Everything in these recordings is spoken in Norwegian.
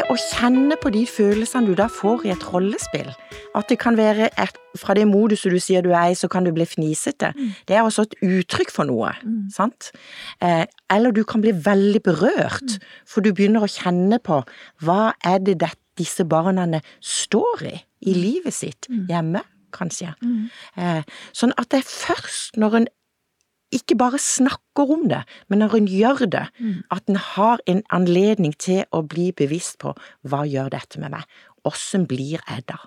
det å kjenne på de følelsene du da får i et rollespill, at det kan være et, fra det moduset du sier du er i, så kan du bli fnisete, det er også et uttrykk for noe, sant? Eh, eller du kan bli veldig berørt, for du begynner å kjenne på hva er det dette disse barna står i, i livet sitt, hjemme, kanskje. Eh, sånn at det er først når en ikke bare snakker om det, men når en gjør det, at en har en anledning til å bli bevisst på hva gjør dette med meg, åssen blir jeg da?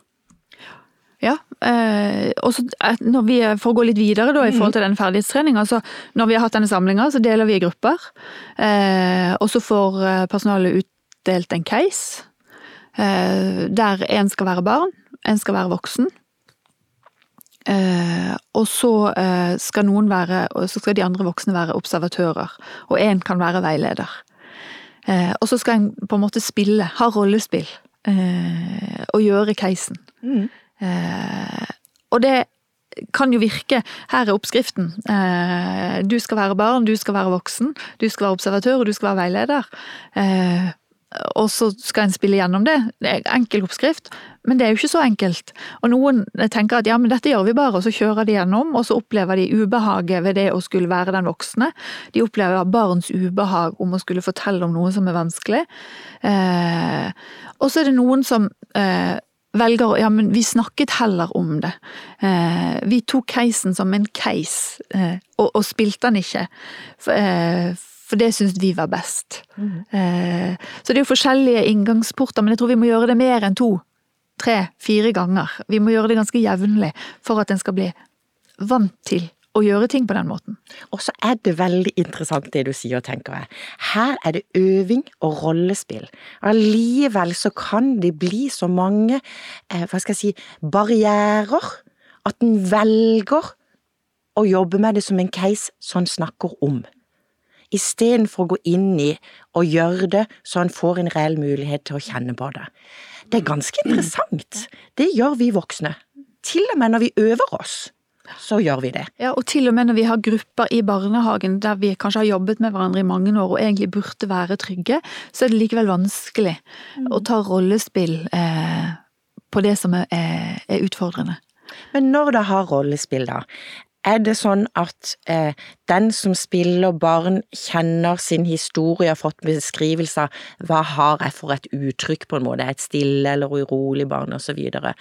Ja, eh, og så eh, når vi, For å gå litt videre da, i forhold til den ferdighetstreninga, så når vi har hatt denne samlinga, så deler vi i grupper. Eh, og så får eh, personalet utdelt en case, eh, der én skal være barn, én skal være voksen. Eh, og så eh, skal noen være, og så skal de andre voksne være observatører, og én kan være veileder. Eh, og så skal en på en måte spille, ha rollespill, eh, og gjøre casen. Eh, og det kan jo virke Her er oppskriften. Eh, du skal være barn, du skal være voksen, du skal være observatør, og du skal være veileder. Eh, og så skal en spille gjennom det. Det er en enkel oppskrift, men det er jo ikke så enkelt. Og noen tenker at ja, men dette gjør vi bare, og så kjører de gjennom, og så opplever de ubehaget ved det å skulle være den voksne. De opplever barns ubehag om å skulle fortelle om noe som er vanskelig. Eh, og så er det noen som eh, velger ja, men vi snakket heller om det. Eh, vi tok casen som en case, eh, og, og, spilte den ikke. For, eh, for det syntes vi var best. Mm. så det er jo forskjellige inngangsporter, men jeg tror vi må gjøre det mer enn to, tre, fire ganger. Vi må gjøre det ganske jevnlig for at en skal bli vant til å gjøre ting på den måten. Og så er det veldig interessant det du sier, tenker jeg. Her er det øving og rollespill. Allikevel så kan det bli så mange, eh, hva skal jeg si, barrierer, at en velger å jobbe med det som en case som snakker om istedenfor å gå inn i og gjøre det så han får en reell mulighet til å kjenne på det. Det er ganske interessant. Det gjør vi voksne. Til og med når vi øver oss, så gjør vi det. Ja, og til og med når vi har grupper i barnehagen der vi kanskje har jobbet med hverandre i mange år og egentlig burde være trygge, så er det likevel vanskelig mm. å ta rollespill eh, på det som er, er utfordrende. Men når det har rollespill, da, er det sånn at eh, den som spiller barn, kjenner sin historie, og har fått beskrivelse av hva har jeg for et uttrykk, på en måte, et stille eller urolig barn, videre.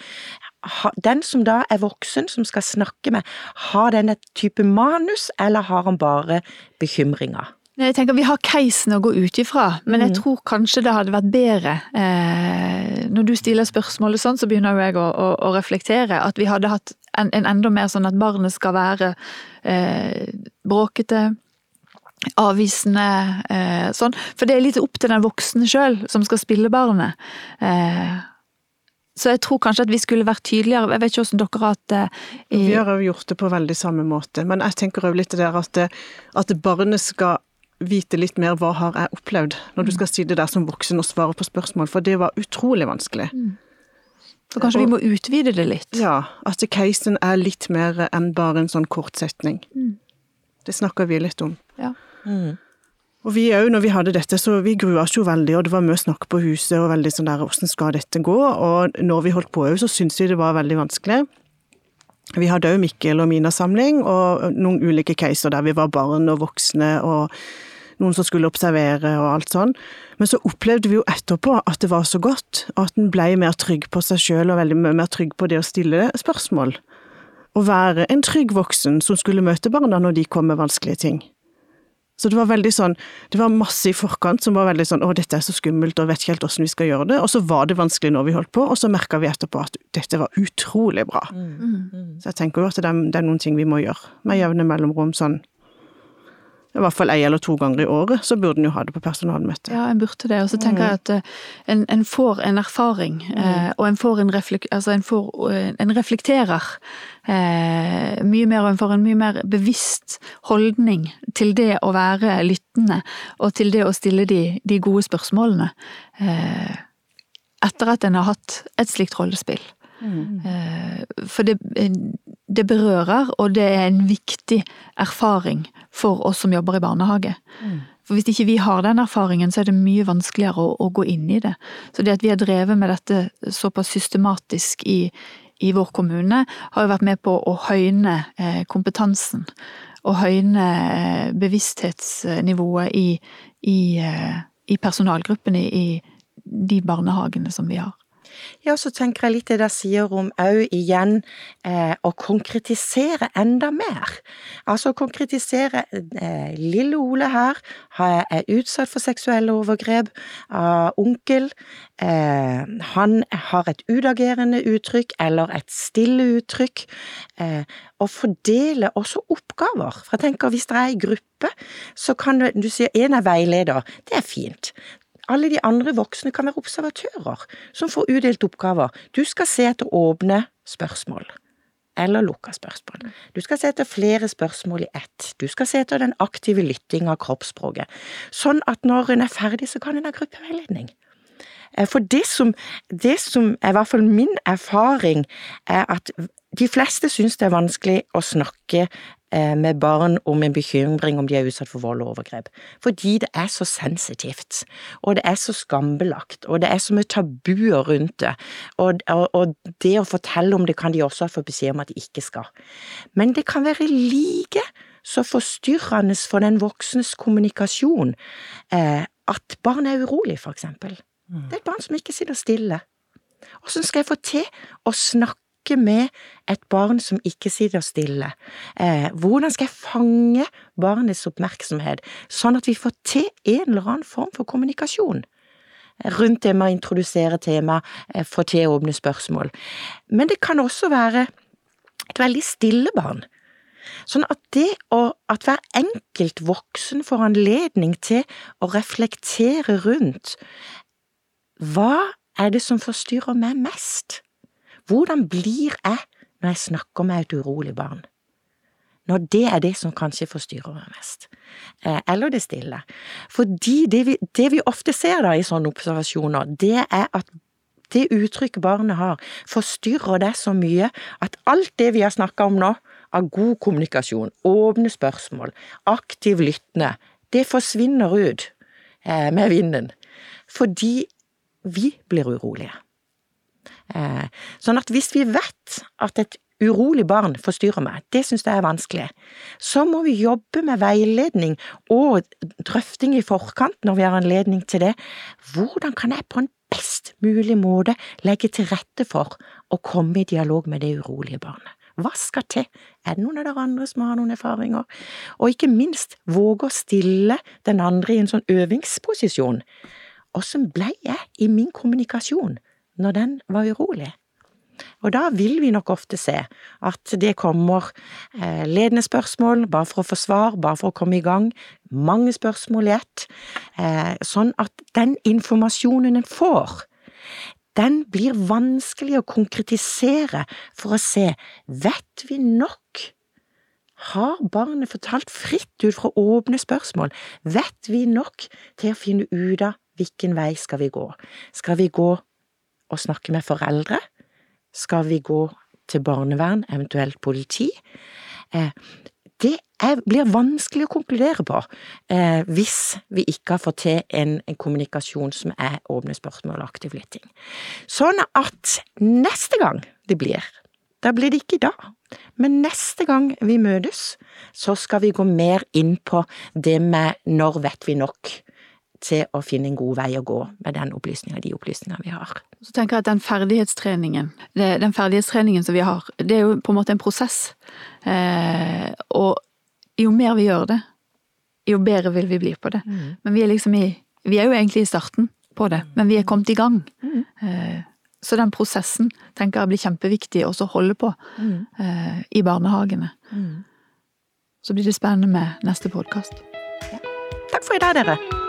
Den som da er voksen, som skal snakke med, har den et type manus, eller har han bare bekymringer? Jeg tenker Vi har casen å gå ut ifra, men jeg mm. tror kanskje det hadde vært bedre eh, Når du stiller spørsmålet sånn, så begynner jeg å, å, å reflektere. At vi hadde hatt en, en, enda mer sånn at barnet skal være eh, bråkete, avvisende, eh, sånn. For det er litt opp til den voksne sjøl som skal spille barnet. Eh, så jeg tror kanskje at vi skulle vært tydeligere. Jeg vet ikke hvordan dere har hatt det i Vi har jo gjort det på veldig samme måte, men jeg tenker òg litt det der at, det, at barnet skal vite litt mer hva har jeg opplevd, når du mm. skal sitte der som voksen og svare på spørsmål, for det var utrolig vanskelig. Mm. Så kanskje og, vi må utvide det litt? Ja, at casen er litt mer enn bare en sånn kortsetning. Mm. Det snakker vi litt om. Ja. Mm. Og vi òg, når vi hadde dette, så vi grua oss jo veldig, og det var mye snakk på huset og veldig sånn der åssen skal dette gå, og når vi holdt på òg, så syntes vi det var veldig vanskelig. Vi hadde òg Mikkel og Mina-samling, og noen ulike caser der vi var barn og voksne og noen som skulle observere og alt sånn. Men så opplevde vi jo etterpå at det var så godt, og at en ble mer trygg på seg sjøl og veldig mer trygg på det å stille spørsmål. Å være en trygg voksen som skulle møte barna når de kom med vanskelige ting. Så det var veldig sånn, det var masse i forkant som var veldig sånn å dette er så skummelt og vet ikke helt åssen vi skal gjøre det, og så var det vanskelig når vi holdt på, og så merka vi etterpå at dette var utrolig bra. Mm, mm. Så jeg tenker jo at det er, det er, noen ting vi må gjøre med jevne mellomrom sånn i hvert fall ei eller to ganger i året, så burde en jo ha det på personalmøte. Ja, en burde det. Og så tenker mm. jeg at eh, en, en, får en erfaring, mm. eh, og en får en, reflek altså en, får, eh, en reflekterer eh, mye mer, og en får en mye mer bevisst holdning til det å være lyttende, og til det å stille de, de gode spørsmålene. Eh, etter at en har hatt et slikt rollespill. Mm. Eh, for det, det, berører, og det er en viktig erfaring for oss som jobber i barnehage. Mm. For hvis ikke vi har den erfaringen, så er det mye vanskeligere å, å gå inn i det. Så det at vi har drevet med dette såpass systematisk i, i vår kommune, har jo vært med på å høyne eh, kompetansen. Og høyne eh, bevissthetsnivået i, i, eh, i personalgruppene i de barnehagene som vi har. Ja, så tenker jeg litt det der sier om òg igjen eh, å konkretisere enda mer. Altså å konkretisere eh, Lille Ole her er utsatt for seksuelle overgrep av onkel. Eh, han har et utagerende uttrykk eller et stille uttrykk. Eh, og fordele også oppgaver. For jeg tenker hvis det er ei gruppe, så kan du, du sier en er veileder, det er fint alle de andre voksne kan være observatører som får udelt oppgaver. Du skal se etter åpne spørsmål. Eller lukka spørsmål. Du skal se etter flere spørsmål i ett. Du skal se etter den aktive lytting av kroppsspråket. Sånn at når en er ferdig, så kan en ha gruppeveiledning. Eh, for det som, det som er i hvert fall min erfaring, er at de fleste syns det er vanskelig å snakke med barn om en bekymring om de er utsatt for vold og overgrep. Fordi det er så sensitivt, og det er så skambelagt, og det er så mye tabuer rundt det. Og, og, og, det å fortelle om det kan de også fått beskjed om at de ikke skal. Men det kan være like så forstyrrende for den voksnes kommunikasjon eh, at barn er urolig, for eksempel. Mm. Det er et barn som ikke sitter stille. Hvordan skal jeg få til å snakke snakke med et barn som ikke sitter stille? Eh, hvordan skal jeg fange barnets oppmerksomhet, sånn at vi får til en eller annen form for kommunikasjon? Rundt det med å introdusere tema, eh, få til åpne spørsmål. Men det kan også være et veldig stille barn. Sånn at det å, at hver enkelt voksen får anledning til å reflektere rundt hva er det som forstyrrer meg mest? Hvordan blir jeg når jeg snakker med et urolig barn? Når det er det som kanskje forstyrrer meg mest. Eh, eller det stille. Fordi det vi, det vi ofte ser da i sånne observasjoner, det er at det uttrykket barnet har, forstyrrer det så mye at alt det vi har snakka om nå, av god kommunikasjon, åpne spørsmål, aktiv lyttende, det forsvinner ut eh, med vinden. Fordi vi blir urolige. Eh, sånn at hvis vi vet at et urolig barn forstyrrer meg, det synes jeg er vanskelig, så må vi jobbe med veiledning og drøfting i forkant når vi har anledning til det. Hvordan kan jeg på en best mulig måte legge til rette for å komme i dialog med det urolige barnet? Hva skal til? Er det noen av dere andre som har noen erfaringer? Og ikke minst, våge å stille den andre i en sånn øvingsposisjon. Åssen ble jeg i min kommunikasjon? Når den var urolig. Og da vil vi nok ofte se at det kommer eh, ledende spørsmål bare for å få svar, bare for å komme i gang, mange spørsmål i ett, eh, sånn at den informasjonen en får, den blir vanskelig å konkretisere for å se, vet vi nok? Har barnet fortalt fritt ut fra åpne spørsmål? Vet vi nok til å finne ut av hvilken vei skal vi gå? Skal vi gå å snakke med foreldre? Skal vi gå til barnevern, eventuelt politi? Eh, det er, blir vanskelig å konkludere på eh, hvis vi ikke har fått til en, en, kommunikasjon som er åpne spørsmål og aktiv lytting. Sånn at neste gang det blir, da blir det ikke da, men neste gang vi møtes, så skal vi gå mer inn på det med når vet vi nok til å finne en god vei å gå med den opplysninga, de opplysningene vi har. Så tenker jeg at den ferdighetstreningen, den ferdighetstreningen som vi har, det er jo på en måte en prosess. Eh, og jo mer vi gjør det, jo bedre vil vi bli på det. Mm. Men vi er liksom i Vi er jo egentlig i starten på det, men vi er kommet i gang. Mm. Eh, så den prosessen tenker jeg blir kjempeviktig også å holde på mm. eh, i barnehagene. Mm. Så blir det spennende med neste podkast. Ja. Takk for i dag, dere.